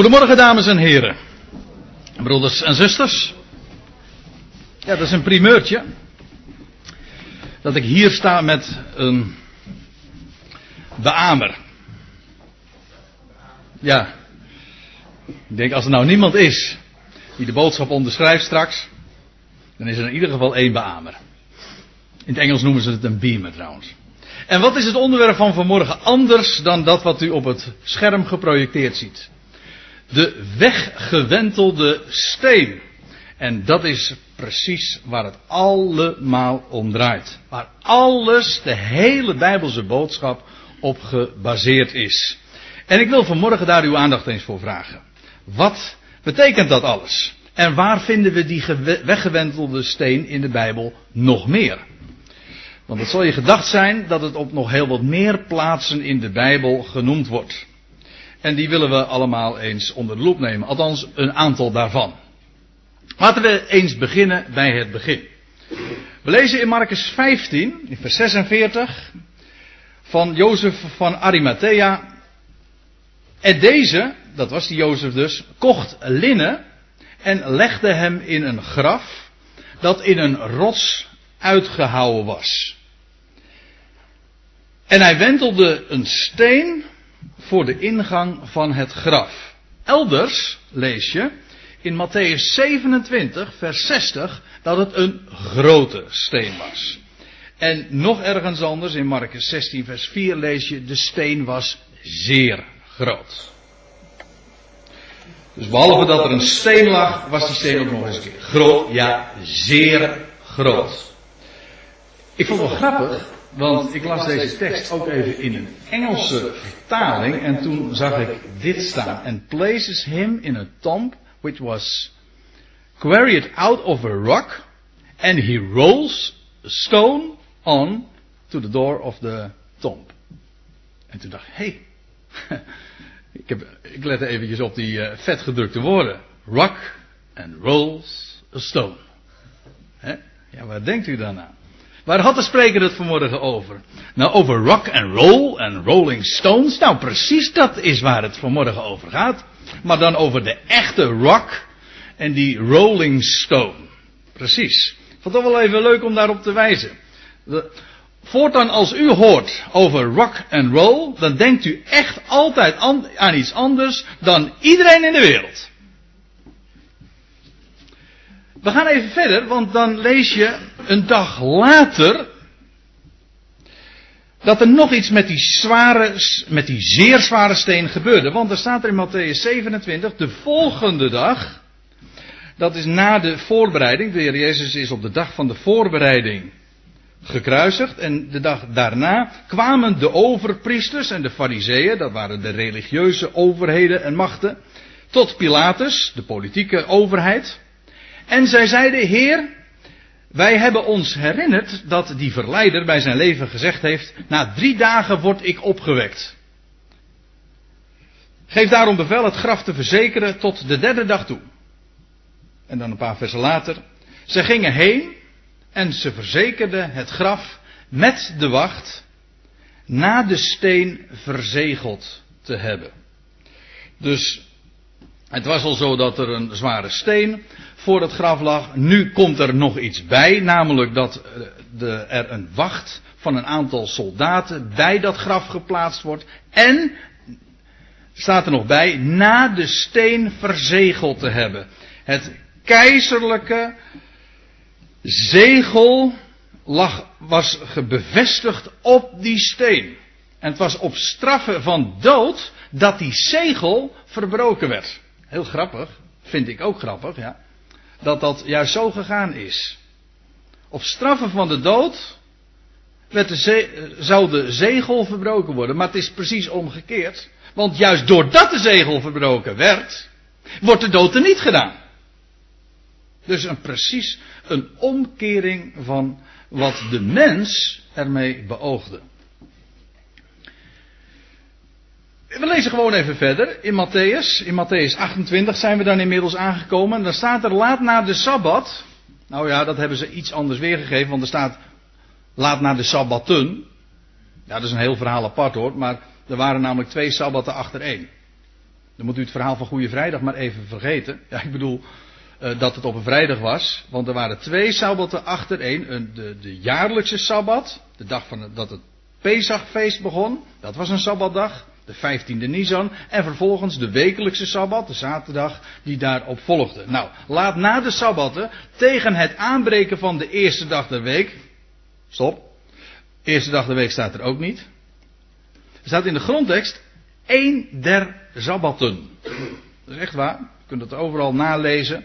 Goedemorgen dames en heren. Broeders en zusters. Ja, dat is een primeurtje. Dat ik hier sta met een beamer. Ja. Ik denk als er nou niemand is die de boodschap onderschrijft straks. Dan is er in ieder geval één beamer. In het Engels noemen ze het een beamer trouwens. En wat is het onderwerp van vanmorgen anders dan dat wat u op het scherm geprojecteerd ziet? De weggewentelde steen. En dat is precies waar het allemaal om draait. Waar alles, de hele Bijbelse boodschap op gebaseerd is. En ik wil vanmorgen daar uw aandacht eens voor vragen. Wat betekent dat alles? En waar vinden we die weggewentelde steen in de Bijbel nog meer? Want het zal je gedacht zijn dat het op nog heel wat meer plaatsen in de Bijbel genoemd wordt. En die willen we allemaal eens onder de loep nemen. Althans, een aantal daarvan. Laten we eens beginnen bij het begin. We lezen in Marcus 15, in vers 46, van Jozef van Arimathea. En deze, dat was die Jozef dus, kocht linnen en legde hem in een graf dat in een rots uitgehouwen was. En hij wentelde een steen voor de ingang van het graf. Elders lees je in Matthäus 27, vers 60, dat het een grote steen was. En nog ergens anders, in Marcus 16, vers 4, lees je: de steen was zeer groot. Dus behalve dat er een steen lag, was die steen ook nog eens een keer groot. Ja, zeer groot. Ik vond het wel grappig want ik las deze tekst ook even in een Engelse vertaling en toen zag ik dit staan. And places him in a tomb which was quarried out of a rock and he rolls a stone on to the door of the tomb. En toen dacht ik, hé, hey, ik, heb, ik lette eventjes op die uh, vetgedrukte woorden. Rock and rolls a stone. He? Ja, waar denkt u dan aan? Waar had de spreker het vanmorgen over? Nou, over rock and roll en rolling stones. Nou, precies dat is waar het vanmorgen over gaat. Maar dan over de echte rock en die rolling stone. Precies. Vond het wel even leuk om daarop te wijzen. Voortaan als u hoort over rock and roll, dan denkt u echt altijd aan iets anders dan iedereen in de wereld. We gaan even verder, want dan lees je een dag later dat er nog iets met die zware, met die zeer zware steen gebeurde. Want er staat er in Matthäus 27, de volgende dag, dat is na de voorbereiding, de Heer Jezus is op de dag van de voorbereiding gekruisigd en de dag daarna kwamen de overpriesters en de fariseeën, dat waren de religieuze overheden en machten, tot Pilatus, de politieke overheid. En zij zeiden, Heer, wij hebben ons herinnerd dat die verleider bij zijn leven gezegd heeft, na drie dagen word ik opgewekt. Geef daarom bevel het graf te verzekeren tot de derde dag toe. En dan een paar versen later. Ze gingen heen en ze verzekerden het graf met de wacht na de steen verzegeld te hebben. Dus het was al zo dat er een zware steen voor het graf lag. Nu komt er nog iets bij, namelijk dat eh, er een wacht van een aantal soldaten bij dat graf geplaatst wordt. En, staat er nog bij, na de steen verzegeld te hebben. Het keizerlijke zegel lag, was bevestigd op die steen. En het was op straffen van dood dat die zegel verbroken werd. Heel grappig, vind ik ook grappig, ja dat dat juist zo gegaan is. Op straffen van de dood werd de zou de zegel verbroken worden. Maar het is precies omgekeerd. Want juist doordat de zegel verbroken werd, wordt de dood er niet gedaan. Dus een precies een omkering van wat de mens ermee beoogde. We lezen gewoon even verder in Matthäus. In Matthäus 28 zijn we dan inmiddels aangekomen. En dan staat er laat na de Sabbat. Nou ja, dat hebben ze iets anders weergegeven, want er staat laat na de Sabbatten. Ja, dat is een heel verhaal apart hoor, maar er waren namelijk twee Sabbatten achter één. Dan moet u het verhaal van Goede Vrijdag maar even vergeten. Ja, ik bedoel uh, dat het op een vrijdag was. Want er waren twee sabbatten achtereen. Een, de, de jaarlijkse sabbat. De dag van dat het Pesachfeest begon. Dat was een sabbatdag. De 15e Nisan. En vervolgens de wekelijkse sabbat. De zaterdag die daarop volgde. Nou, laat na de sabbatten. Tegen het aanbreken van de eerste dag der week. Stop. Eerste dag der week staat er ook niet. Er staat in de grondtekst. één der sabbatten. Dat is echt waar. Je kunt het overal nalezen.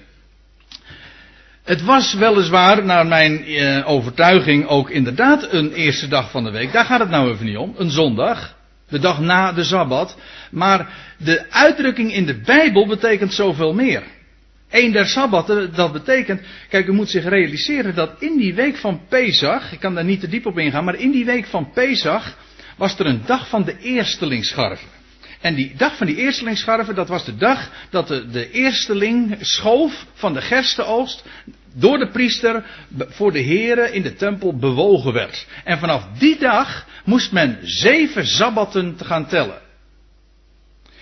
Het was weliswaar, naar mijn eh, overtuiging, ook inderdaad een eerste dag van de week. Daar gaat het nou even niet om. Een zondag. De dag na de Sabbat. Maar de uitdrukking in de Bijbel betekent zoveel meer. Eén der Sabbatten, dat betekent, kijk, u moet zich realiseren dat in die week van Pesach, ik kan daar niet te diep op ingaan, maar in die week van Pesach was er een dag van de eerstelingsscharven. En die dag van die eerstelingsscharven, dat was de dag dat de, de eersteling schoof van de gerstenoogst door de priester voor de heren in de tempel bewogen werd. En vanaf die dag moest men zeven sabbatten gaan tellen.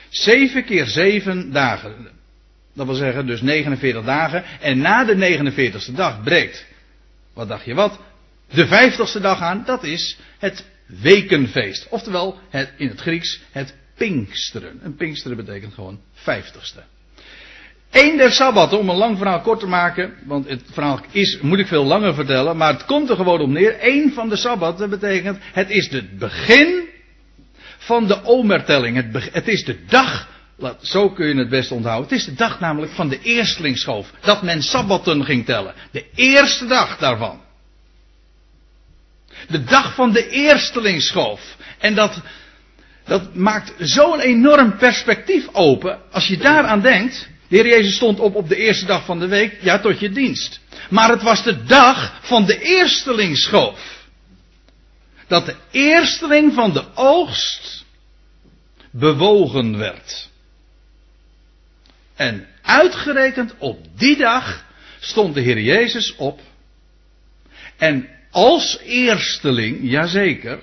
Zeven keer zeven dagen. Dat wil zeggen dus 49 dagen. En na de 49ste dag breekt, wat dacht je wat? De vijftigste dag aan, dat is het wekenfeest. Oftewel, het, in het Grieks het Pinksteren. En Pinksteren betekent gewoon vijftigste. Eén der sabbatten, om een lang verhaal kort te maken, want het verhaal is, moet ik veel langer vertellen, maar het komt er gewoon op neer. Eén van de sabbatten betekent, het is het begin van de omertelling. Het, het is de dag, zo kun je het best onthouden, het is de dag namelijk van de eerstlingsschoof. Dat men sabbatten ging tellen. De eerste dag daarvan. De dag van de eerstelingsschoof. En dat, dat maakt zo'n enorm perspectief open. Als je daaraan denkt. De Heer Jezus stond op op de eerste dag van de week. Ja, tot je dienst. Maar het was de dag van de eerstelingsschoof. Dat de eersteling van de oogst bewogen werd. En uitgerekend op die dag stond de Heer Jezus op. En als eersteling, jazeker,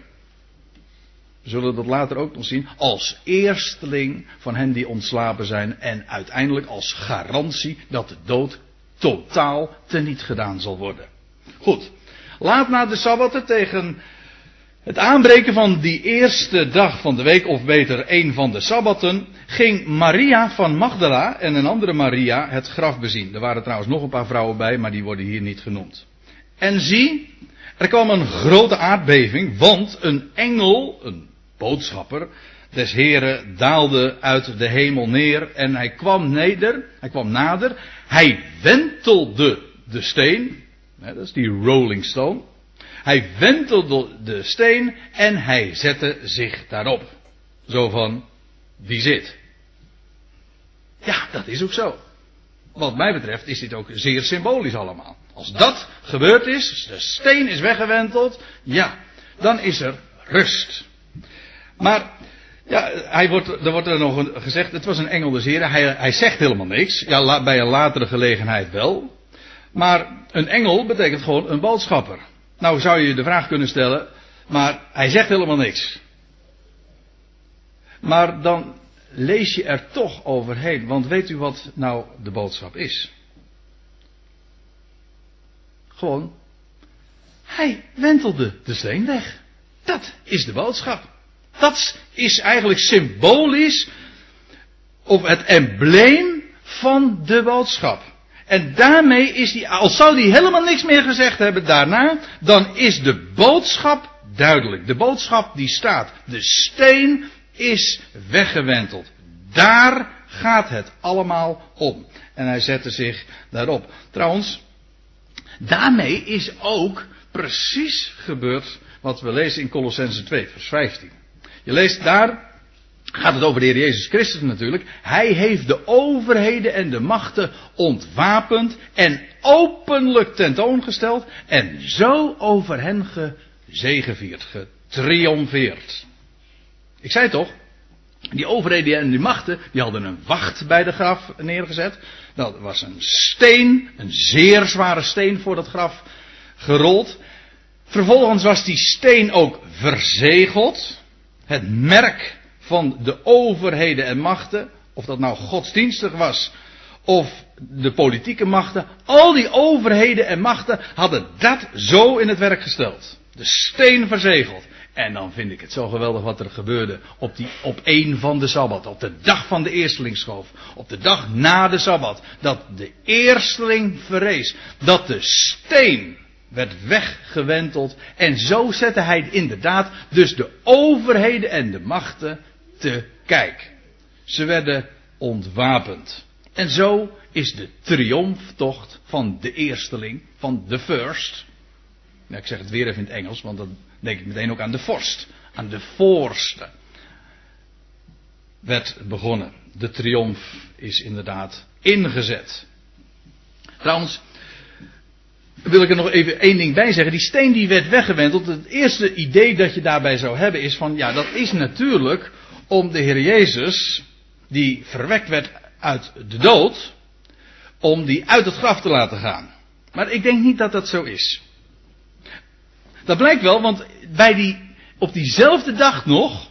we zullen dat later ook nog zien, als eersteling van hen die ontslapen zijn en uiteindelijk als garantie dat de dood totaal teniet gedaan zal worden. Goed, laat na de Sabbatten tegen het aanbreken van die eerste dag van de week, of beter een van de Sabbatten, ging Maria van Magdala en een andere Maria het graf bezien. Er waren trouwens nog een paar vrouwen bij, maar die worden hier niet genoemd. En zie, er kwam een grote aardbeving, want een engel, een boodschapper des Heren daalde uit de hemel neer en hij kwam neder, hij kwam nader, hij wentelde de steen, dat is die rolling stone, hij wentelde de steen en hij zette zich daarop. Zo van, wie zit? Ja, dat is ook zo. Wat mij betreft is dit ook zeer symbolisch allemaal. Als dat gebeurd is, de steen is weggewenteld, ja, dan is er rust. Maar, ja, hij wordt, er wordt er nog gezegd, het was een engel des heren. Hij, hij zegt helemaal niks. Ja, bij een latere gelegenheid wel. Maar een engel betekent gewoon een boodschapper. Nou zou je de vraag kunnen stellen, maar hij zegt helemaal niks. Maar dan lees je er toch overheen, want weet u wat nou de boodschap is? Gewoon, hij wentelde de steen weg. Dat is de boodschap. Dat is eigenlijk symbolisch of het embleem van de boodschap. En daarmee is hij, al zou hij helemaal niks meer gezegd hebben daarna, dan is de boodschap duidelijk. De boodschap die staat. De steen is weggewenteld. Daar gaat het allemaal om. En hij zette zich daarop. Trouwens, daarmee is ook precies gebeurd wat we lezen in Colossense 2, vers 15. Je leest daar, gaat het over de Heer Jezus Christus natuurlijk. Hij heeft de overheden en de machten ontwapend en openlijk tentoongesteld en zo over hen gezegevierd, getriomfeerd. Ik zei toch, die overheden en die machten, die hadden een wacht bij de graf neergezet. Dat was een steen, een zeer zware steen voor dat graf gerold. Vervolgens was die steen ook verzegeld het merk van de overheden en machten of dat nou godsdienstig was, of de politieke machten, al die overheden en machten hadden dat zo in het werk gesteld. De steen verzegeld. En dan vind ik het zo geweldig wat er gebeurde op, die, op één van de Sabbat. Op de dag van de eerstelingsschoof. Op de dag na de Sabbat. Dat de eersteling verrees. Dat de steen werd weggewenteld. En zo zette hij inderdaad dus de overheden en de machten te kijk. Ze werden ontwapend. En zo is de triomftocht van de eersteling, van de first. Nou, ik zeg het weer even in het Engels, want dan denk ik meteen ook aan de vorst, aan de voorste. Werd begonnen. De triomf is inderdaad ingezet. Trouwens, wil ik er nog even één ding bij zeggen. Die steen die werd weggewenteld. Het eerste idee dat je daarbij zou hebben is van, ja, dat is natuurlijk om de Heer Jezus, die verwekt werd uit de dood, om die uit het graf te laten gaan. Maar ik denk niet dat dat zo is. Dat blijkt wel, want bij die, op diezelfde dag nog,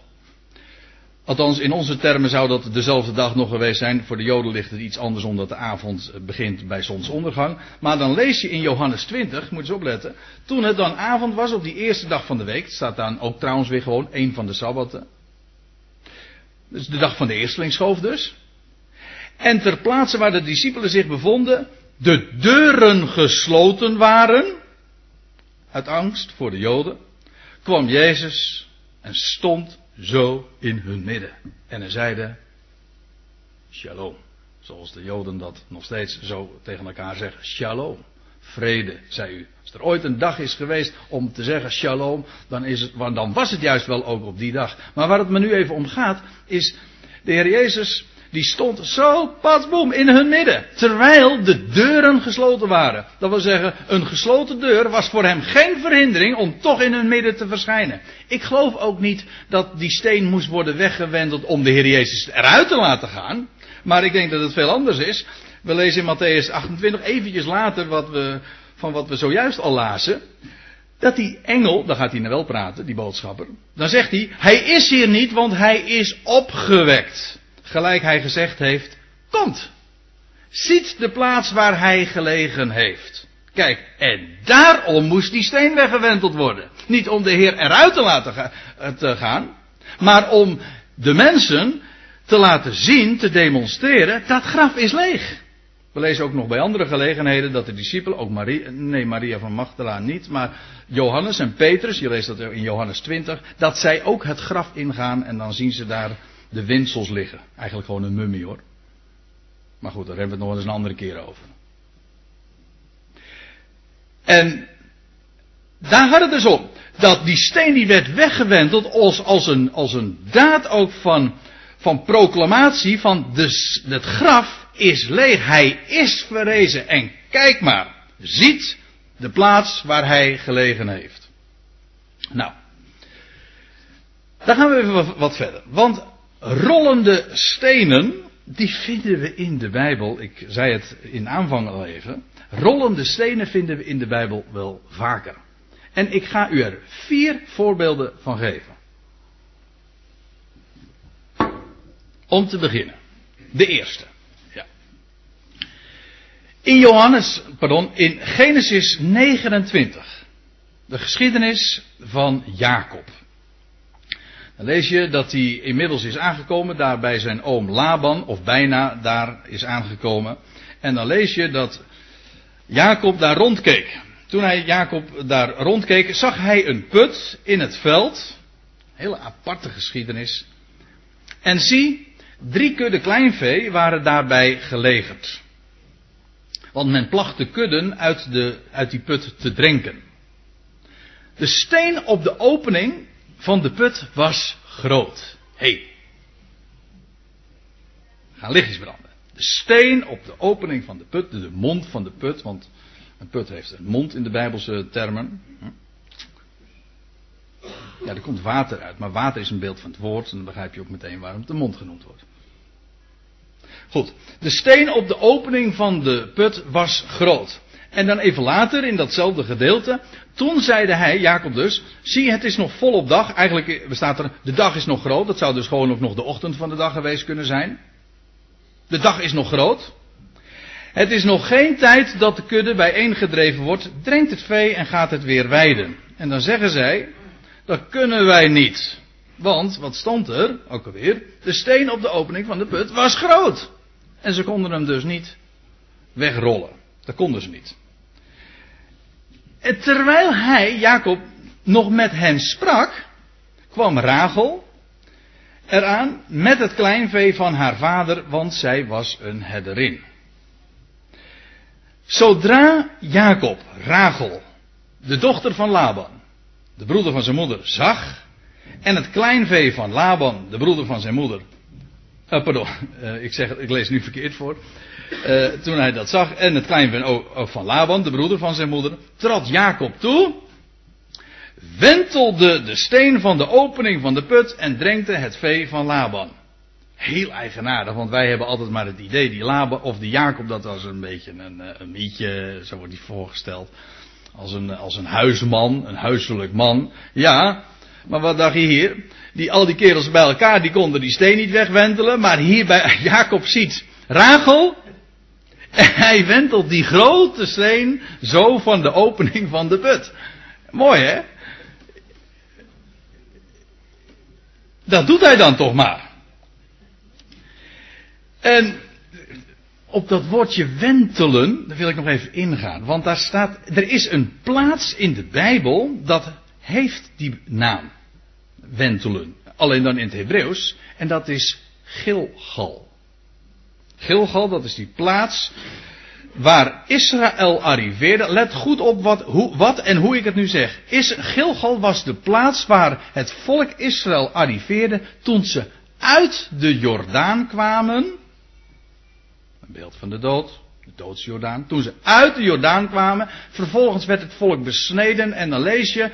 althans in onze termen zou dat dezelfde dag nog geweest zijn, voor de Joden ligt het iets anders omdat de avond begint bij zonsondergang. Maar dan lees je in Johannes 20, moet je opletten, toen het dan avond was op die eerste dag van de week, staat dan ook trouwens weer gewoon een van de sabbaten. Dus de dag van de eerstelingsschoof dus. En ter plaatse waar de discipelen zich bevonden, de deuren gesloten waren, uit angst voor de Joden, kwam Jezus en stond zo in hun midden. En hij zeide, shalom. Zoals de Joden dat nog steeds zo tegen elkaar zeggen, shalom. Vrede, zei u. Als er ooit een dag is geweest om te zeggen shalom, dan, is het, dan was het juist wel ook op die dag. Maar waar het me nu even om gaat, is de Heer Jezus die stond zo patsboom in hun midden. Terwijl de deuren gesloten waren. Dat wil zeggen, een gesloten deur was voor hem geen verhindering om toch in hun midden te verschijnen. Ik geloof ook niet dat die steen moest worden weggewendeld om de Heer Jezus eruit te laten gaan. Maar ik denk dat het veel anders is. We lezen in Matthäus 28 eventjes later wat we, van wat we zojuist al lazen. Dat die engel, dan gaat hij nou wel praten, die boodschapper. Dan zegt hij, hij is hier niet, want hij is opgewekt gelijk hij gezegd heeft, komt. Ziet de plaats waar hij gelegen heeft. Kijk, en daarom moest die steen weggewenteld worden. Niet om de Heer eruit te laten te gaan, maar om de mensen te laten zien, te demonstreren, dat graf is leeg. We lezen ook nog bij andere gelegenheden dat de discipelen, ook Maria, nee Maria van Magdala niet, maar Johannes en Petrus, je leest dat in Johannes 20, dat zij ook het graf ingaan en dan zien ze daar de windsels liggen. Eigenlijk gewoon een mummie hoor. Maar goed, daar hebben we het nog eens een andere keer over. En daar gaat het dus om. Dat die steen die werd weggewenteld als, als, een, als een daad ook van, van proclamatie van de, het graf is leeg. Hij is verrezen. En kijk maar, ziet de plaats waar hij gelegen heeft. Nou, daar gaan we even wat verder. Want rollende stenen, die vinden we in de Bijbel, ik zei het in aanvang al even, rollende stenen vinden we in de Bijbel wel vaker. En ik ga u er vier voorbeelden van geven. Om te beginnen. De eerste. Ja. In Johannes, pardon, in Genesis 29. De geschiedenis van Jacob. Dan lees je dat hij inmiddels is aangekomen daar bij zijn oom Laban, of bijna daar is aangekomen. En dan lees je dat Jacob daar rondkeek. Toen hij Jacob daar rondkeek, zag hij een put in het veld. Hele aparte geschiedenis. En zie, drie kudden kleinvee waren daarbij gelegerd. Want men placht de kudden uit, de, uit die put te drinken. De steen op de opening van de put was groot. Hé. Hey. Gaan lichtjes branden. De steen op de opening van de put, de mond van de put, want een put heeft een mond in de Bijbelse termen. Ja, er komt water uit, maar water is een beeld van het woord en dan begrijp je ook meteen waarom het de mond genoemd wordt. Goed, de steen op de opening van de put was groot. En dan even later in datzelfde gedeelte. Toen zeide hij, Jacob dus, zie het is nog volop dag. Eigenlijk bestaat er, de dag is nog groot. Dat zou dus gewoon ook nog de ochtend van de dag geweest kunnen zijn. De dag is nog groot. Het is nog geen tijd dat de kudde bijeengedreven wordt, drenkt het vee en gaat het weer weiden. En dan zeggen zij, dat kunnen wij niet. Want, wat stond er, ook alweer, de steen op de opening van de put was groot. En ze konden hem dus niet wegrollen. Dat konden ze niet. En terwijl hij, Jacob, nog met hen sprak, kwam Rachel eraan met het kleinvee van haar vader, want zij was een herderin. Zodra Jacob, Rachel, de dochter van Laban, de broeder van zijn moeder, zag, en het kleinvee van Laban, de broeder van zijn moeder, uh, pardon, uh, ik, zeg, ik lees nu verkeerd voor. Uh, toen hij dat zag, en het kleinvee van Laban, de broeder van zijn moeder, trad Jacob toe, wentelde de steen van de opening van de put en drenkte het vee van Laban. Heel eigenaardig, want wij hebben altijd maar het idee, die Laban, of die Jacob, dat was een beetje een, een mietje, zo wordt hij voorgesteld. Als een, als een huisman, een huiselijk man. Ja, maar wat dacht je hier? Die, al die kerels bij elkaar, die konden die steen niet wegwentelen. Maar hier bij Jacob ziet Rachel. En hij wentelt die grote steen zo van de opening van de put. Mooi hè? Dat doet hij dan toch maar. En op dat woordje wentelen, daar wil ik nog even ingaan. Want daar staat, er is een plaats in de Bijbel dat heeft die naam. Wentelen. Alleen dan in het Hebreeuws. En dat is Gilgal. Gilgal, dat is die plaats waar Israël arriveerde. Let goed op wat, hoe, wat en hoe ik het nu zeg. Is, Gilgal was de plaats waar het volk Israël arriveerde toen ze uit de Jordaan kwamen. Een beeld van de dood, de doodsjordaan. Toen ze uit de Jordaan kwamen, vervolgens werd het volk besneden en dan lees je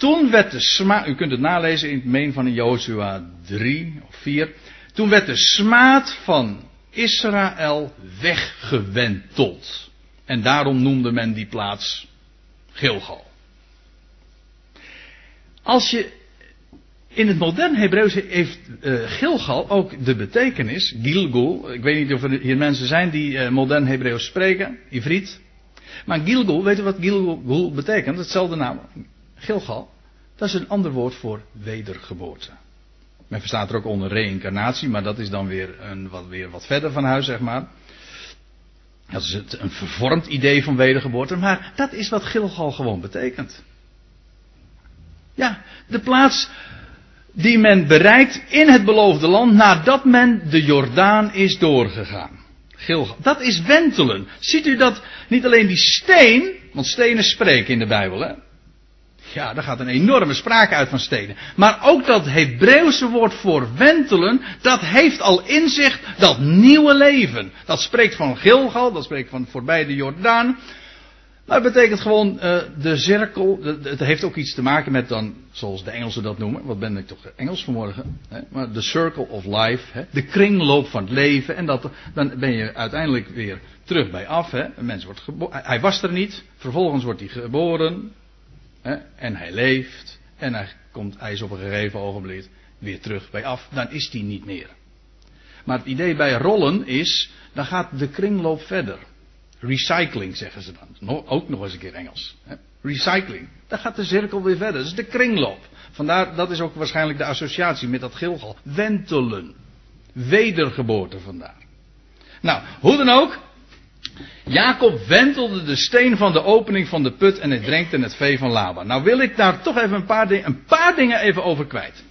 toen werd de smaad, u kunt het nalezen in het meen van Jozua 3 of 4. Toen werd de smaad van Israël weggewenteld. En daarom noemde men die plaats Gilgal. Als je in het modern Hebreeuws heeft uh, Gilgal ook de betekenis, Gilgul. Ik weet niet of er hier mensen zijn die uh, modern Hebreeuws spreken, Ivriet. Maar Gilgul, weet u wat Gilgul betekent? Hetzelfde naam. Gilgal, dat is een ander woord voor wedergeboorte. Men verstaat er ook onder reïncarnatie, maar dat is dan weer, een, wat, weer wat verder van huis, zeg maar. Dat is het, een vervormd idee van wedergeboorte, maar dat is wat Gilgal gewoon betekent. Ja, de plaats die men bereikt in het beloofde land nadat men de Jordaan is doorgegaan. Gilgal. Dat is wentelen. Ziet u dat niet alleen die steen, want stenen spreken in de Bijbel, hè? Ja, daar gaat een enorme sprake uit van stenen. Maar ook dat Hebreeuwse woord voor wentelen, dat heeft al in zich dat nieuwe leven. Dat spreekt van Gilgal, dat spreekt van voorbij de Jordaan. Maar het betekent gewoon uh, de cirkel. Het heeft ook iets te maken met dan, zoals de Engelsen dat noemen. Wat ben ik toch Engels vanmorgen? Hè? Maar de circle of life. Hè? De kringloop van het leven. En dat, dan ben je uiteindelijk weer terug bij af. Hè? Een mens wordt. Hij was er niet. Vervolgens wordt hij geboren. En hij leeft. En hij, komt, hij is op een gegeven ogenblik weer terug bij af. Dan is hij niet meer. Maar het idee bij rollen is, dan gaat de kringloop verder. Recycling zeggen ze dan. Ook nog eens een keer Engels. Recycling. Dan gaat de cirkel weer verder. Dat is de kringloop. Vandaar, dat is ook waarschijnlijk de associatie met dat gilgal. Wentelen. Wedergeboorte vandaar. Nou, hoe dan ook. Jacob wentelde de steen van de opening van de put en hij drenkte het vee van Laban. Nou wil ik daar toch even een paar, een paar dingen even over kwijt.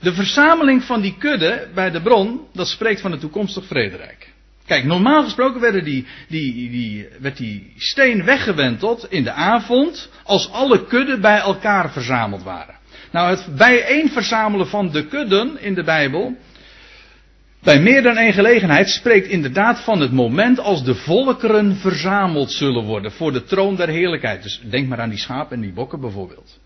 De verzameling van die kudde bij de bron, dat spreekt van het toekomstig vrederijk. Kijk, normaal gesproken die, die, die, werd die steen weggewenteld in de avond als alle kudden bij elkaar verzameld waren. Nou, het bijeen verzamelen van de kudden in de Bijbel, bij meer dan één gelegenheid spreekt inderdaad van het moment als de volkeren verzameld zullen worden voor de troon der heerlijkheid. Dus denk maar aan die schapen en die bokken bijvoorbeeld.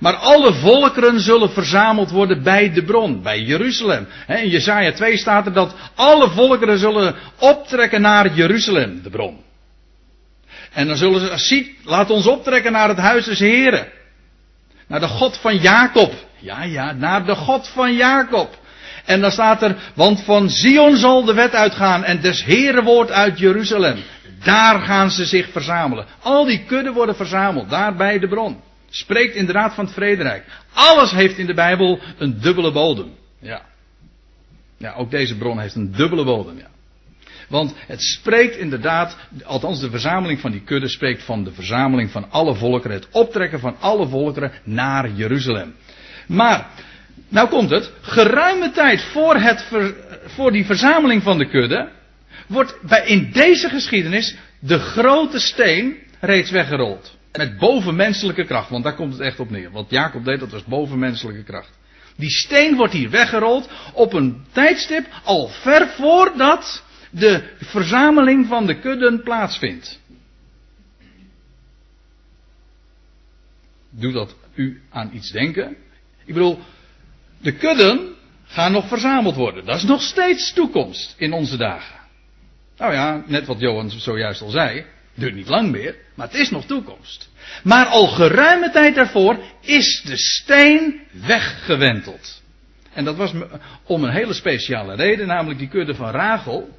Maar alle volkeren zullen verzameld worden bij de bron, bij Jeruzalem. In Jesaja 2 staat er dat alle volkeren zullen optrekken naar Jeruzalem, de bron. En dan zullen ze, laat ons optrekken naar het huis des Heren. Naar de God van Jacob. Ja, ja, naar de God van Jacob. En dan staat er, want van Zion zal de wet uitgaan en des Heere woord uit Jeruzalem. Daar gaan ze zich verzamelen. Al die kudden worden verzameld, daar bij de bron. Spreekt inderdaad van het vrederijk. Alles heeft in de Bijbel een dubbele bodem. Ja. Ja, ook deze bron heeft een dubbele bodem, ja. Want het spreekt inderdaad, althans de verzameling van die kudde spreekt van de verzameling van alle volkeren, het optrekken van alle volkeren naar Jeruzalem. Maar, nou komt het, geruime tijd voor, het voor die verzameling van de kudde, wordt bij, in deze geschiedenis de grote steen reeds weggerold. Met bovenmenselijke kracht, want daar komt het echt op neer. Wat Jacob deed, dat was bovenmenselijke kracht. Die steen wordt hier weggerold op een tijdstip al ver voordat de verzameling van de kudden plaatsvindt. Doet dat u aan iets denken? Ik bedoel, de kudden gaan nog verzameld worden. Dat is nog steeds toekomst in onze dagen. Nou ja, net wat Johan zojuist al zei. Duurt niet lang meer, maar het is nog toekomst. Maar al geruime tijd daarvoor is de steen weggewenteld. En dat was om een hele speciale reden, namelijk die kudde van Rachel.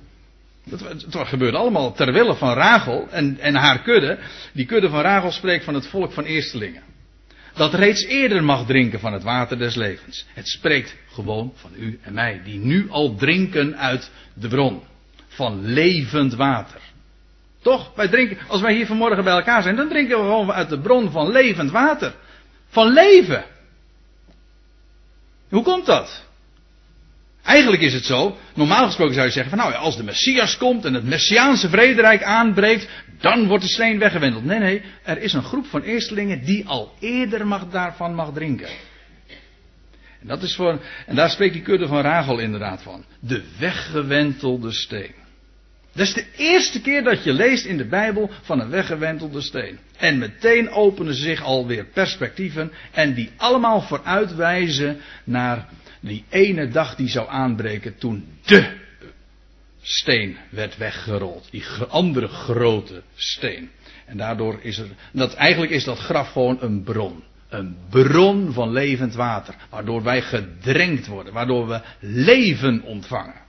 Dat, het gebeurde allemaal ter wille van Rachel en, en haar kudde. Die kudde van Rachel spreekt van het volk van eerstelingen. Dat reeds eerder mag drinken van het water des levens. Het spreekt gewoon van u en mij, die nu al drinken uit de bron. Van levend water. Toch? Wij drinken, als wij hier vanmorgen bij elkaar zijn, dan drinken we gewoon uit de bron van levend water. Van leven. Hoe komt dat? Eigenlijk is het zo, normaal gesproken zou je zeggen van nou ja, als de Messias komt en het Messiaanse vrederijk aanbreekt, dan wordt de steen weggewendeld. Nee, nee, er is een groep van eerstelingen die al eerder mag, daarvan mag drinken. En, dat is voor, en daar spreekt die kudde van Rachel inderdaad van. De weggewentelde steen. Dat is de eerste keer dat je leest in de Bijbel van een weggewentelde steen. En meteen openen zich alweer perspectieven en die allemaal vooruitwijzen naar die ene dag die zou aanbreken toen de steen werd weggerold. Die andere grote steen. En daardoor is er, dat, eigenlijk is dat graf gewoon een bron. Een bron van levend water. Waardoor wij gedrenkt worden. Waardoor we leven ontvangen.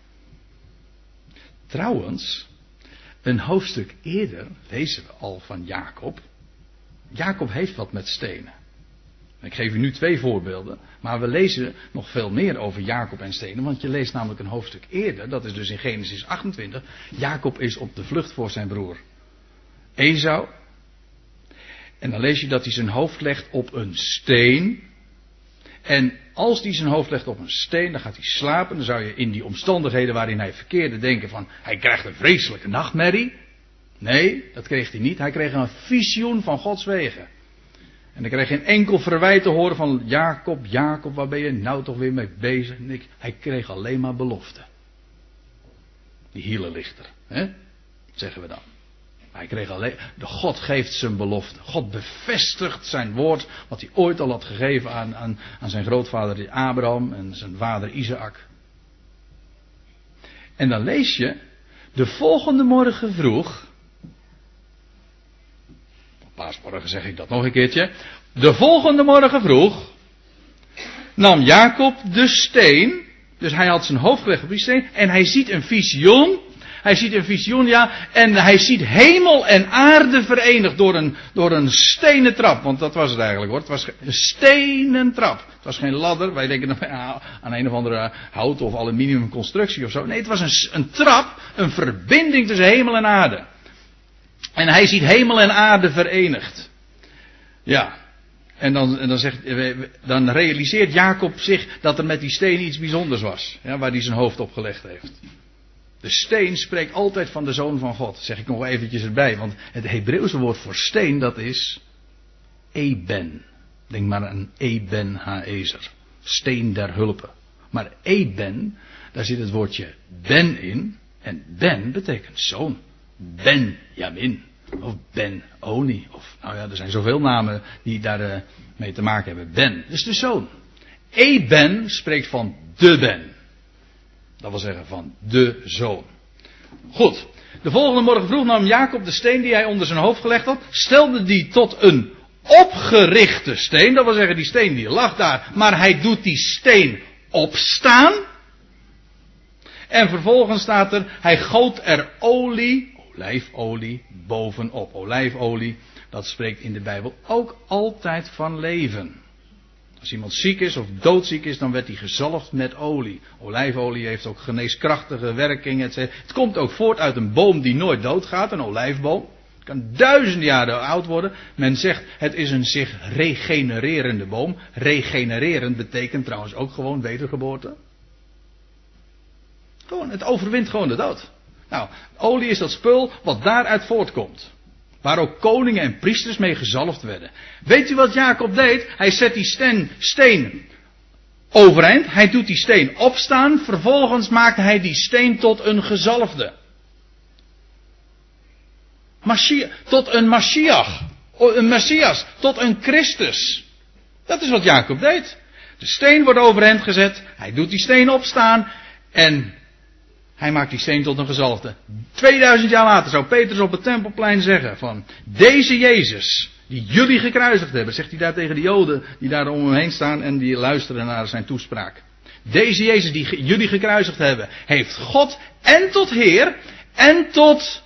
Trouwens, een hoofdstuk eerder lezen we al van Jacob. Jacob heeft wat met stenen. Ik geef u nu twee voorbeelden, maar we lezen nog veel meer over Jacob en stenen, want je leest namelijk een hoofdstuk eerder, dat is dus in Genesis 28. Jacob is op de vlucht voor zijn broer Esau. En dan lees je dat hij zijn hoofd legt op een steen. En als hij zijn hoofd legt op een steen, dan gaat hij slapen. Dan zou je in die omstandigheden waarin hij verkeerde denken van, hij krijgt een vreselijke nachtmerrie. Nee, dat kreeg hij niet. Hij kreeg een visioen van Gods wegen. En ik kreeg geen enkel verwijt te horen van Jacob, Jacob, waar ben je nou toch weer mee bezig? Ik, hij kreeg alleen maar beloften. Die hielenlichter, hè? zeggen we dan. Hij kreeg alleen, de God geeft zijn belofte. God bevestigt zijn woord, wat hij ooit al had gegeven aan, aan, aan zijn grootvader Abraham en zijn vader Isaac. En dan lees je, de volgende morgen vroeg, paasmorgen zeg ik dat nog een keertje. De volgende morgen vroeg nam Jacob de steen. Dus hij had zijn hoofd gelegd op die steen. En hij ziet een visioen. Hij ziet een visioen, ja. En hij ziet hemel en aarde verenigd door een, door een stenen trap. Want dat was het eigenlijk hoor. Het was een stenen trap. Het was geen ladder. Wij denken aan een of andere hout of aluminium constructie of zo. Nee, het was een, een trap. Een verbinding tussen hemel en aarde. En hij ziet hemel en aarde verenigd. Ja. En dan, en dan, zegt, dan realiseert Jacob zich dat er met die steen iets bijzonders was. Waar hij zijn hoofd op gelegd heeft. De steen spreekt altijd van de zoon van God. Zeg ik nog eventjes erbij. Want het Hebreeuwse woord voor steen dat is Eben. Denk maar aan Eben Haezer. Steen der hulpen. Maar Eben, daar zit het woordje ben in. En ben betekent zoon. Benjamin. Of Ben-Oni. Of, nou ja, er zijn zoveel namen die daarmee uh, mee te maken hebben. Ben, dus de zoon. Eben spreekt van de Ben. Dat wil zeggen van de zoon. Goed. De volgende morgen vroeg nam Jacob de steen die hij onder zijn hoofd gelegd had, stelde die tot een opgerichte steen. Dat wil zeggen, die steen die lag daar, maar hij doet die steen opstaan. En vervolgens staat er, hij goot er olie, olijfolie, bovenop. Olijfolie, dat spreekt in de Bijbel ook altijd van leven. Als iemand ziek is of doodziek is, dan werd hij gezalfd met olie. Olijfolie heeft ook geneeskrachtige werking. Het komt ook voort uit een boom die nooit doodgaat, een olijfboom. Het kan duizenden jaren oud worden. Men zegt het is een zich regenererende boom. Regenererend betekent trouwens ook gewoon wedergeboorte. Gewoon, het overwint gewoon de dood. Nou, olie is dat spul wat daaruit voortkomt. Waar ook koningen en priesters mee gezalfd werden. Weet u wat Jacob deed? Hij zet die steen, steen overeind. Hij doet die steen opstaan. Vervolgens maakt hij die steen tot een gezalfde. Mashiach, tot een Mashiach. Een Messias. Tot een Christus. Dat is wat Jacob deed. De steen wordt overeind gezet. Hij doet die steen opstaan. En hij maakt die steen tot een gezalfde. 2000 jaar later zou Petrus op het tempelplein zeggen van deze Jezus die jullie gekruisigd hebben, zegt hij daar tegen de Joden die daar om hem heen staan en die luisteren naar zijn toespraak. Deze Jezus die jullie gekruisigd hebben, heeft God en tot Heer en tot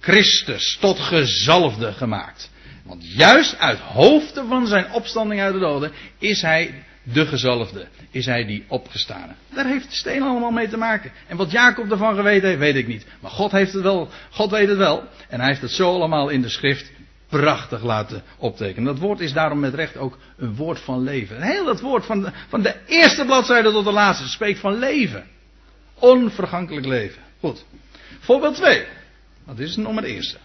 Christus, tot gezalfde gemaakt. Want juist uit hoofden van zijn opstanding uit de doden is hij de gezalfde, is hij die opgestaan. Daar heeft de steen allemaal mee te maken. En wat Jacob ervan geweten heeft, weet ik niet. Maar God heeft het wel, God weet het wel. En hij heeft het zo allemaal in de schrift prachtig laten optekenen. Dat woord is daarom met recht ook een woord van leven. Heel dat woord van de, van de eerste bladzijde tot de laatste spreekt van leven. Onvergankelijk leven. Goed. Voorbeeld 2. Dat is maar de eerste.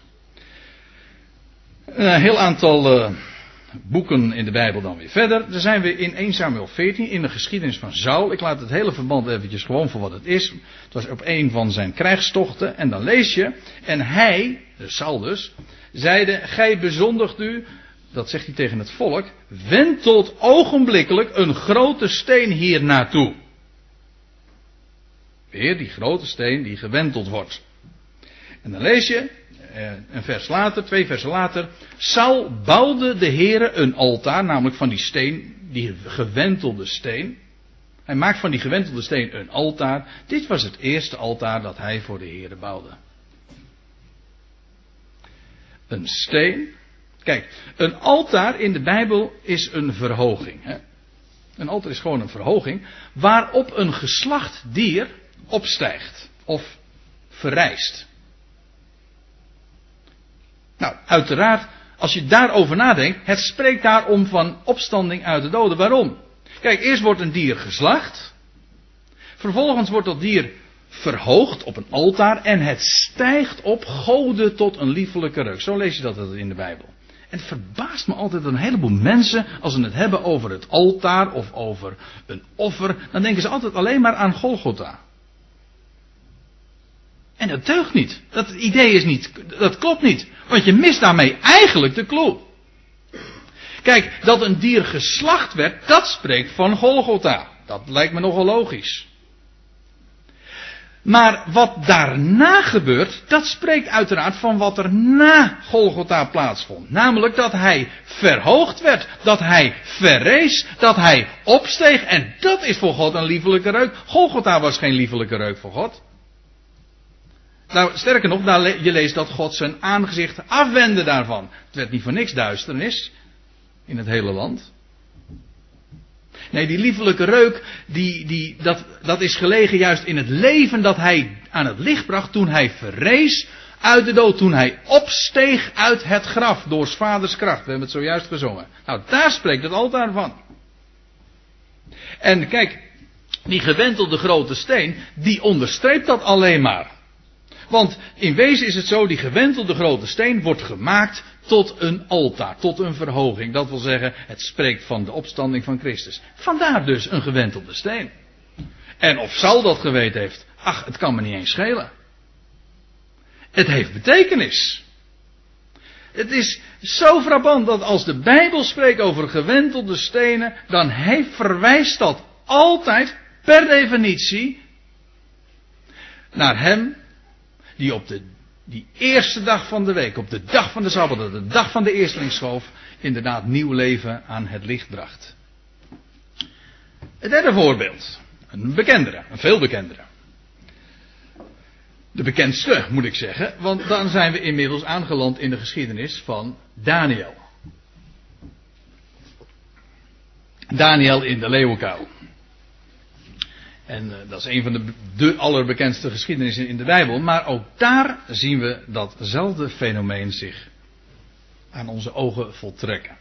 Een heel aantal uh, boeken in de Bijbel dan weer verder. Dan zijn we in 1 Samuel 14 in de geschiedenis van Saul. Ik laat het hele verband eventjes gewoon voor wat het is. Het was op een van zijn krijgstochten. En dan lees je. En hij, de Saul dus, zeide: Gij bezondigt u. Dat zegt hij tegen het volk. Wentelt ogenblikkelijk een grote steen hier naartoe. Weer die grote steen die gewenteld wordt. En dan lees je, een vers later, twee versen later. Saul bouwde de heren een altaar, namelijk van die steen, die gewentelde steen. Hij maakt van die gewentelde steen een altaar. Dit was het eerste altaar dat hij voor de heren bouwde. Een steen. Kijk, een altaar in de Bijbel is een verhoging. Hè? Een altaar is gewoon een verhoging waarop een geslacht dier opstijgt of verrijst. Nou, uiteraard, als je daarover nadenkt, het spreekt daarom van opstanding uit de doden. Waarom? Kijk, eerst wordt een dier geslacht. Vervolgens wordt dat dier verhoogd op een altaar en het stijgt op goden tot een liefelijke reuk. Zo lees je dat in de Bijbel. En het verbaast me altijd een heleboel mensen, als ze het hebben over het altaar of over een offer, dan denken ze altijd alleen maar aan Golgotha. En dat deugt niet. Dat idee is niet, dat klopt niet. Want je mist daarmee eigenlijk de clue. Kijk, dat een dier geslacht werd, dat spreekt van Golgotha. Dat lijkt me nogal logisch. Maar wat daarna gebeurt, dat spreekt uiteraard van wat er na Golgotha plaatsvond. Namelijk dat hij verhoogd werd, dat hij verrees, dat hij opsteeg. En dat is voor God een liefelijke reuk. Golgotha was geen liefelijke reuk voor God. Nou, sterker nog, daar je leest dat God zijn aangezicht afwendde daarvan. Het werd niet voor niks duisternis in het hele land. Nee, die liefelijke reuk, die, die, dat, dat is gelegen juist in het leven dat hij aan het licht bracht toen hij verrees uit de dood, toen hij opsteeg uit het graf door vaders kracht. We hebben het zojuist gezongen. Nou, daar spreekt het altaar van. En kijk, die gewentelde grote steen, die onderstreept dat alleen maar. Want in wezen is het zo, die gewentelde grote steen wordt gemaakt tot een altaar, tot een verhoging. Dat wil zeggen, het spreekt van de opstanding van Christus. Vandaar dus een gewentelde steen. En of Saul dat geweten heeft, ach, het kan me niet eens schelen. Het heeft betekenis. Het is zo frappant dat als de Bijbel spreekt over gewentelde stenen, dan heeft, verwijst dat altijd per definitie naar hem die op de die eerste dag van de week, op de dag van de Sabbat, de dag van de eerstelingsschoof, inderdaad nieuw leven aan het licht bracht. Het derde voorbeeld, een bekendere, een veel bekendere. De bekendste, moet ik zeggen, want dan zijn we inmiddels aangeland in de geschiedenis van Daniel. Daniel in de leeuwenkuil. En uh, dat is een van de, allerbekendste geschiedenissen in de Bijbel. Maar ook daar zien we datzelfde fenomeen zich aan onze ogen voltrekken.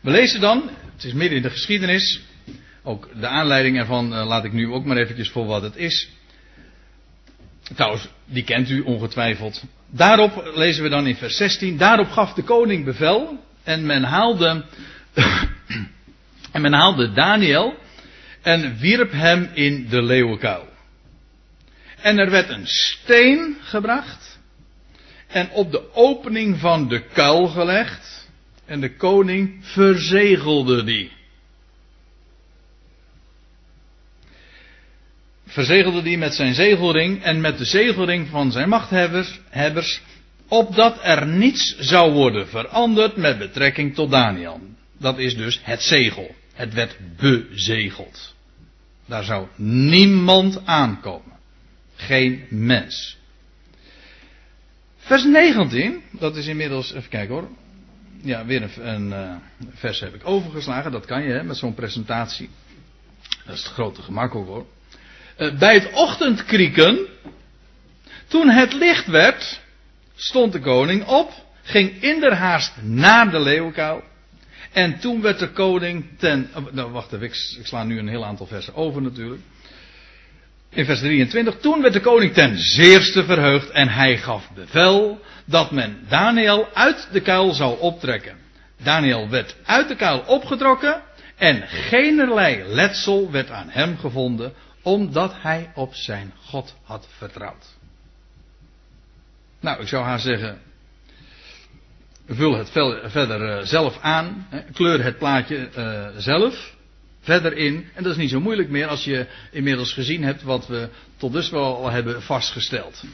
We lezen dan, het is midden in de geschiedenis, ook de aanleiding ervan uh, laat ik nu ook maar eventjes voor wat het is. Trouwens, die kent u ongetwijfeld. Daarop lezen we dan in vers 16. Daarop gaf de koning bevel. En men haalde. en men haalde Daniel. En wierp hem in de leeuwenkuil. En er werd een steen gebracht. En op de opening van de kuil gelegd. En de koning verzegelde die. verzegelde die met zijn zegelring en met de zegelring van zijn machthebbers, opdat er niets zou worden veranderd met betrekking tot Daniel. Dat is dus het zegel. Het werd bezegeld. Daar zou niemand aankomen. Geen mens. Vers 19, dat is inmiddels, even kijken hoor. Ja, weer een, een uh, vers heb ik overgeslagen. Dat kan je hè, met zo'n presentatie. Dat is het grote gemak ook hoor. Eh, bij het ochtendkrieken, toen het licht werd, stond de koning op, ging inderhaast naar de leeuwenkuil. En toen werd de koning ten. Nou, wacht even, ik, ik sla nu een heel aantal versen over natuurlijk. In vers 23. Toen werd de koning ten zeerste verheugd en hij gaf bevel dat men Daniel uit de kuil zou optrekken. Daniel werd uit de kuil opgetrokken en geenerlei letsel werd aan hem gevonden, omdat hij op zijn God had vertrouwd. Nou, ik zou haar zeggen. Vul het verder eh, zelf aan. Kleur het plaatje uh, zelf verder in. En dat is niet zo moeilijk meer als je inmiddels gezien hebt wat we tot dusver al hebben vastgesteld.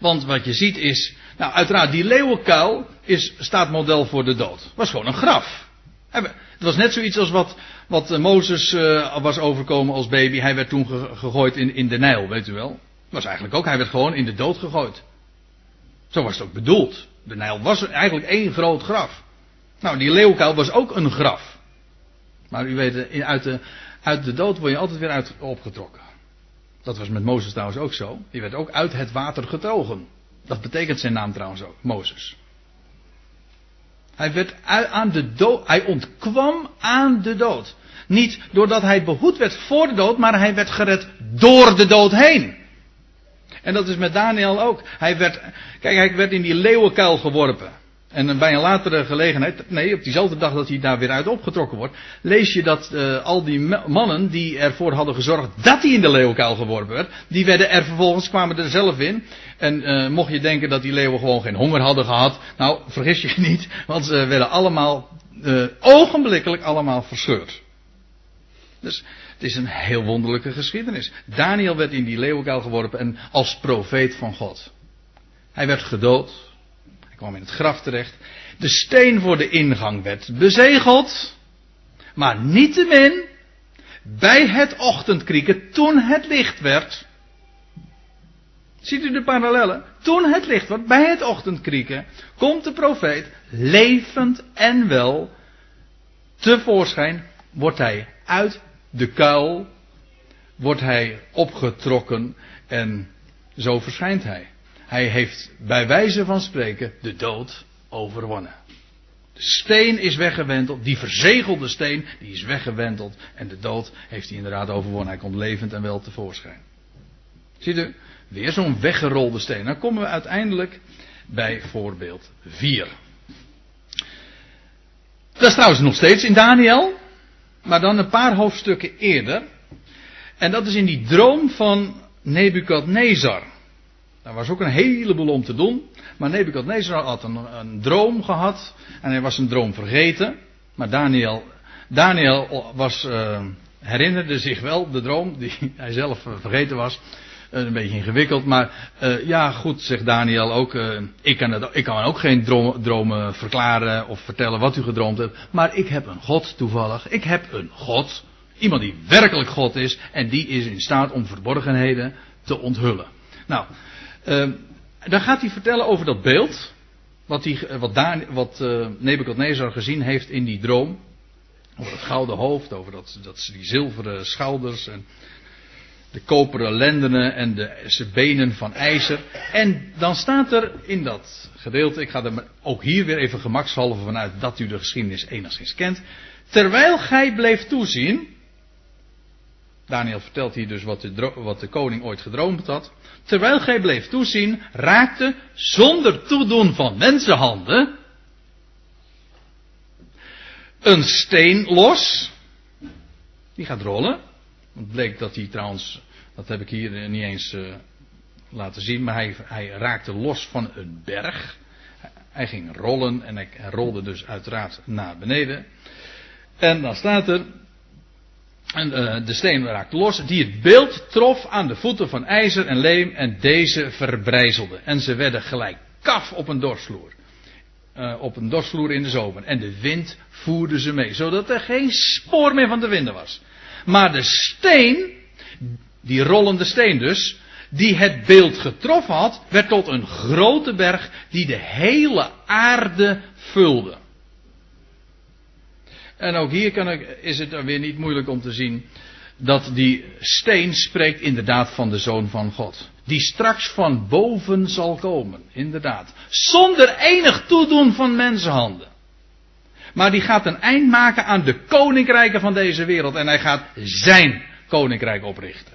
Want wat je ziet is. Nou, uiteraard, die leeuwenkuil is, staat model voor de dood. Was gewoon een graf. Het was net zoiets als wat, wat eh, Mozes was overkomen als baby. Hij werd toen gegooid in, in de Nijl, weet u wel. Was eigenlijk ook, hij werd gewoon in de dood gegooid. Zo was het ook bedoeld. De Nijl was eigenlijk één groot graf. Nou, die leeuwkuil was ook een graf. Maar u weet, eh, uit de, uit de dood word je altijd weer uit, opgetrokken. Dat was met Mozes trouwens ook zo. Die werd ook uit het water getogen. Dat betekent zijn naam trouwens ook, Mozes. Hij werd aan de dood, hij ontkwam aan de dood. Niet doordat hij behoed werd voor de dood, maar hij werd gered door de dood heen. En dat is met Daniel ook. Hij werd, kijk, hij werd in die leeuwenkuil geworpen. En bij een latere gelegenheid, nee, op diezelfde dag dat hij daar weer uit opgetrokken wordt, lees je dat uh, al die mannen die ervoor hadden gezorgd dat hij in de leeuwenkuil geworpen werd, die werden er vervolgens, kwamen er zelf in. En uh, mocht je denken dat die leeuwen gewoon geen honger hadden gehad, nou, vergis je niet, want ze werden allemaal, uh, ogenblikkelijk allemaal verscheurd. Dus het is een heel wonderlijke geschiedenis. Daniel werd in die leeuwenkuil geworpen en als profeet van God. Hij werd gedood, hij kwam in het graf terecht. De steen voor de ingang werd bezegeld. Maar niettemin, bij het ochtendkrieken, toen het licht werd. Ziet u de parallellen? Toen het licht werd, bij het ochtendkrieken, komt de profeet, levend en wel, tevoorschijn, wordt hij uit de kuil, wordt hij opgetrokken en zo verschijnt hij. Hij heeft bij wijze van spreken de dood overwonnen. De steen is weggewenteld, die verzegelde steen, die is weggewenteld. En de dood heeft hij inderdaad overwonnen. Hij komt levend en wel tevoorschijn. Ziet u, weer zo'n weggerolde steen. Dan komen we uiteindelijk bij voorbeeld 4. Dat is trouwens nog steeds in Daniel, maar dan een paar hoofdstukken eerder. En dat is in die droom van Nebukadnezar. Daar was ook een heleboel om te doen. Maar Nebukadnezar had een, droom gehad. En hij was een droom vergeten. Maar Daniel, Daniel was, uh, herinnerde zich wel de droom die hij zelf uh, vergeten was. Uh, een beetje ingewikkeld. Maar ja, goed, zegt Daniel ook. ik, kan ik kan ook geen dromen verklaren of vertellen wat u gedroomd hebt. Maar ik heb een God toevallig. Ik heb een God. Iemand die werkelijk God is. En die is in staat om verborgenheden te onthullen. Nou, uh, dan gaat hij vertellen over dat beeld. Wat, die, wat, wat Nebuchadnezzar gezien heeft in die droom. Over het gouden hoofd, over dat, dat, die zilveren schouders en de koperen lendenen en de benen van ijzer. En dan staat er in dat gedeelte, ik ga er ook hier weer even gemakshalve vanuit dat u de geschiedenis enigszins kent. Terwijl gij bleef toezien, Daniel vertelt hier dus wat de, wat de koning ooit gedroomd had. Terwijl gij bleef toezien, raakte zonder toedoen van mensenhanden een steen los. Die gaat rollen. Het bleek dat hij trouwens, dat heb ik hier niet eens uh, laten zien, maar hij, hij, raakte los van een berg. Hij ging rollen en hij rolde dus uiteraard naar beneden. En dan staat er, en uh, de steen raakte los, die het beeld trof aan de voeten van ijzer en leem en deze verbrijzelde. En ze werden gelijk kaf op een dorsvloer. Uh, op een dorsvloer in de zomer. En de wind voerde ze mee, zodat er geen spoor meer van te vinden was. Maar de steen, die rollende steen dus, die het beeld getroffen had, werd tot een grote berg die de hele aarde vulde. En ook hier kan ik, is het weer niet moeilijk om te zien dat die steen spreekt inderdaad van de Zoon van God. Die straks van boven zal komen, inderdaad. Zonder enig toedoen van mensenhanden. Maar die gaat een eind maken aan de koninkrijken van deze wereld. En hij gaat zijn koninkrijk oprichten.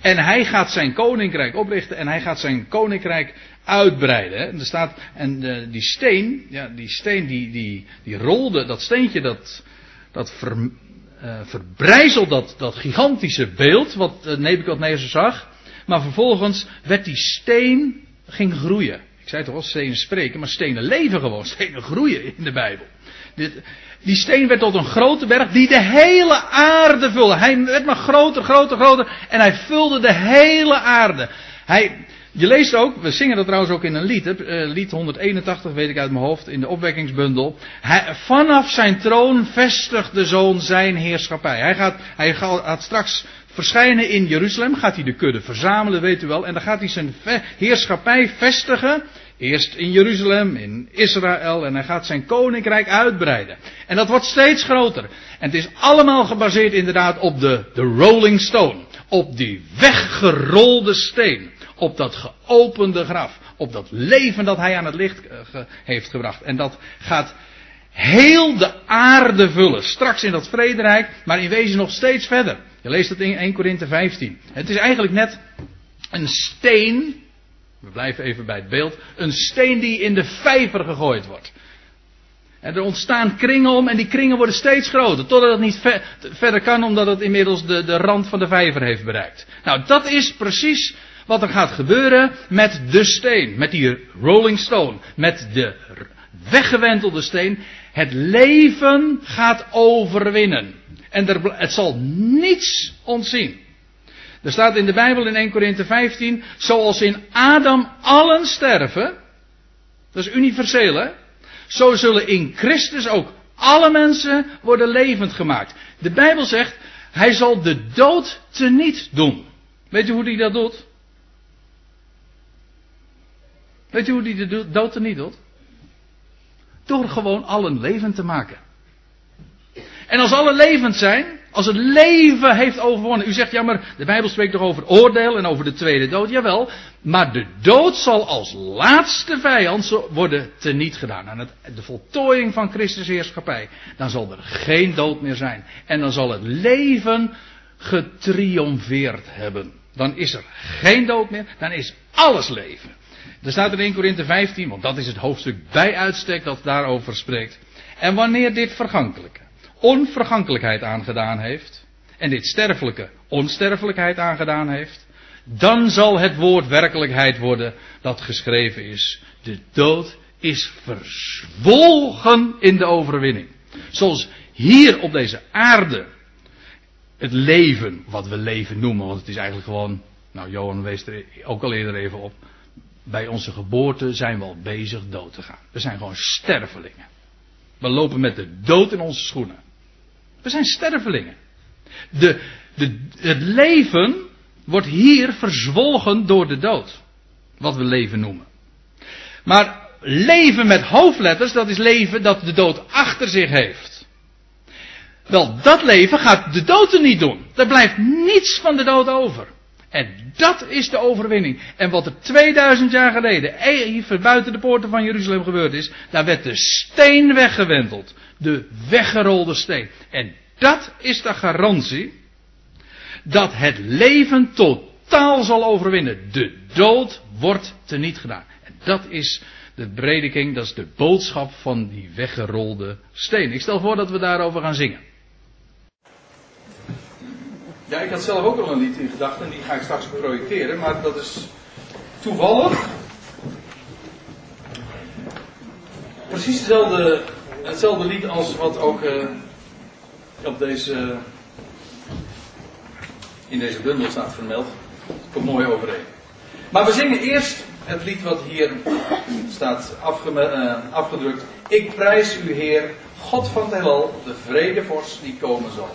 En hij gaat zijn koninkrijk oprichten en hij gaat zijn koninkrijk uitbreiden. En er staat, en de, die steen, ja, die steen die, die, die rolde, dat steentje dat, dat ver, verbrijzelt dat, dat gigantische beeld wat uh, Nebuchadnezzar zag. Maar vervolgens werd die steen, ging groeien. Ik zei toch wel stenen spreken, maar stenen leven gewoon. Stenen groeien in de Bijbel. Die steen werd tot een grote berg die de hele aarde vulde. Hij werd maar groter, groter, groter. En hij vulde de hele aarde. Hij, je leest ook, we zingen dat trouwens ook in een lied, uh, lied 181 weet ik uit mijn hoofd, in de opwekkingsbundel. Hij, vanaf zijn troon vestigt de zoon zijn heerschappij. Hij gaat, hij gaat straks verschijnen in Jeruzalem, gaat hij de kudde verzamelen, weet u wel. En dan gaat hij zijn heerschappij vestigen. Eerst in Jeruzalem, in Israël, en hij gaat zijn koninkrijk uitbreiden. En dat wordt steeds groter. En het is allemaal gebaseerd inderdaad op de, de Rolling Stone. Op die weggerolde steen. Op dat geopende graf. Op dat leven dat hij aan het licht uh, heeft gebracht. En dat gaat heel de aarde vullen. Straks in dat vrederijk, maar in wezen nog steeds verder. Je leest het in 1 Korinthe 15. Het is eigenlijk net een steen. We blijven even bij het beeld. Een steen die in de vijver gegooid wordt. En er ontstaan kringen om en die kringen worden steeds groter. Totdat het niet ver, verder kan omdat het inmiddels de, de rand van de vijver heeft bereikt. Nou, dat is precies wat er gaat gebeuren met de steen. Met die rolling stone. Met de weggewentelde steen. Het leven gaat overwinnen. En er, het zal niets ontzien. Er staat in de Bijbel in 1 Korinthe 15, zoals in Adam allen sterven, dat is universeel hè, zo zullen in Christus ook alle mensen worden levend gemaakt. De Bijbel zegt, hij zal de dood teniet doen. Weet je hoe hij dat doet? Weet je hoe hij de dood teniet doet? Door gewoon allen levend te maken. En als alle levend zijn, als het leven heeft overwonnen. U zegt, ja maar de Bijbel spreekt toch over oordeel en over de tweede dood. Jawel, maar de dood zal als laatste vijand worden teniet gedaan. Aan de voltooiing van Christus heerschappij. Dan zal er geen dood meer zijn. En dan zal het leven getriomfeerd hebben. Dan is er geen dood meer, dan is alles leven. Er staat in 1 Korinthe 15, want dat is het hoofdstuk bij uitstek dat daarover spreekt. En wanneer dit vergankelijke onvergankelijkheid aangedaan heeft, en dit sterfelijke onsterfelijkheid aangedaan heeft, dan zal het woord werkelijkheid worden dat geschreven is. De dood is verzwolgen in de overwinning. Zoals hier op deze aarde het leven, wat we leven noemen, want het is eigenlijk gewoon, nou Johan wees er ook al eerder even op, bij onze geboorte zijn we al bezig dood te gaan. We zijn gewoon stervelingen. We lopen met de dood in onze schoenen. We zijn stervelingen. De, de, het leven wordt hier verzwolgen door de dood. Wat we leven noemen. Maar leven met hoofdletters, dat is leven dat de dood achter zich heeft. Wel, dat leven gaat de dood er niet doen. Er blijft niets van de dood over. En dat is de overwinning. En wat er 2000 jaar geleden, even buiten de poorten van Jeruzalem gebeurd is, daar werd de steen weggewenteld. De weggerolde steen. En dat is de garantie dat het leven totaal zal overwinnen. De dood wordt teniet gedaan. En dat is de prediking, dat is de boodschap van die weggerolde steen. Ik stel voor dat we daarover gaan zingen. Ja, ik had zelf ook al een lied in gedachten, die ga ik straks projecteren, maar dat is toevallig. Precies hetzelfde, hetzelfde lied als wat ook uh, op deze, in deze bundel staat vermeld. Komt mooi overeen. Maar we zingen eerst het lied wat hier staat uh, afgedrukt. Ik prijs u Heer, God van het heelal, de vredevorst die komen zal.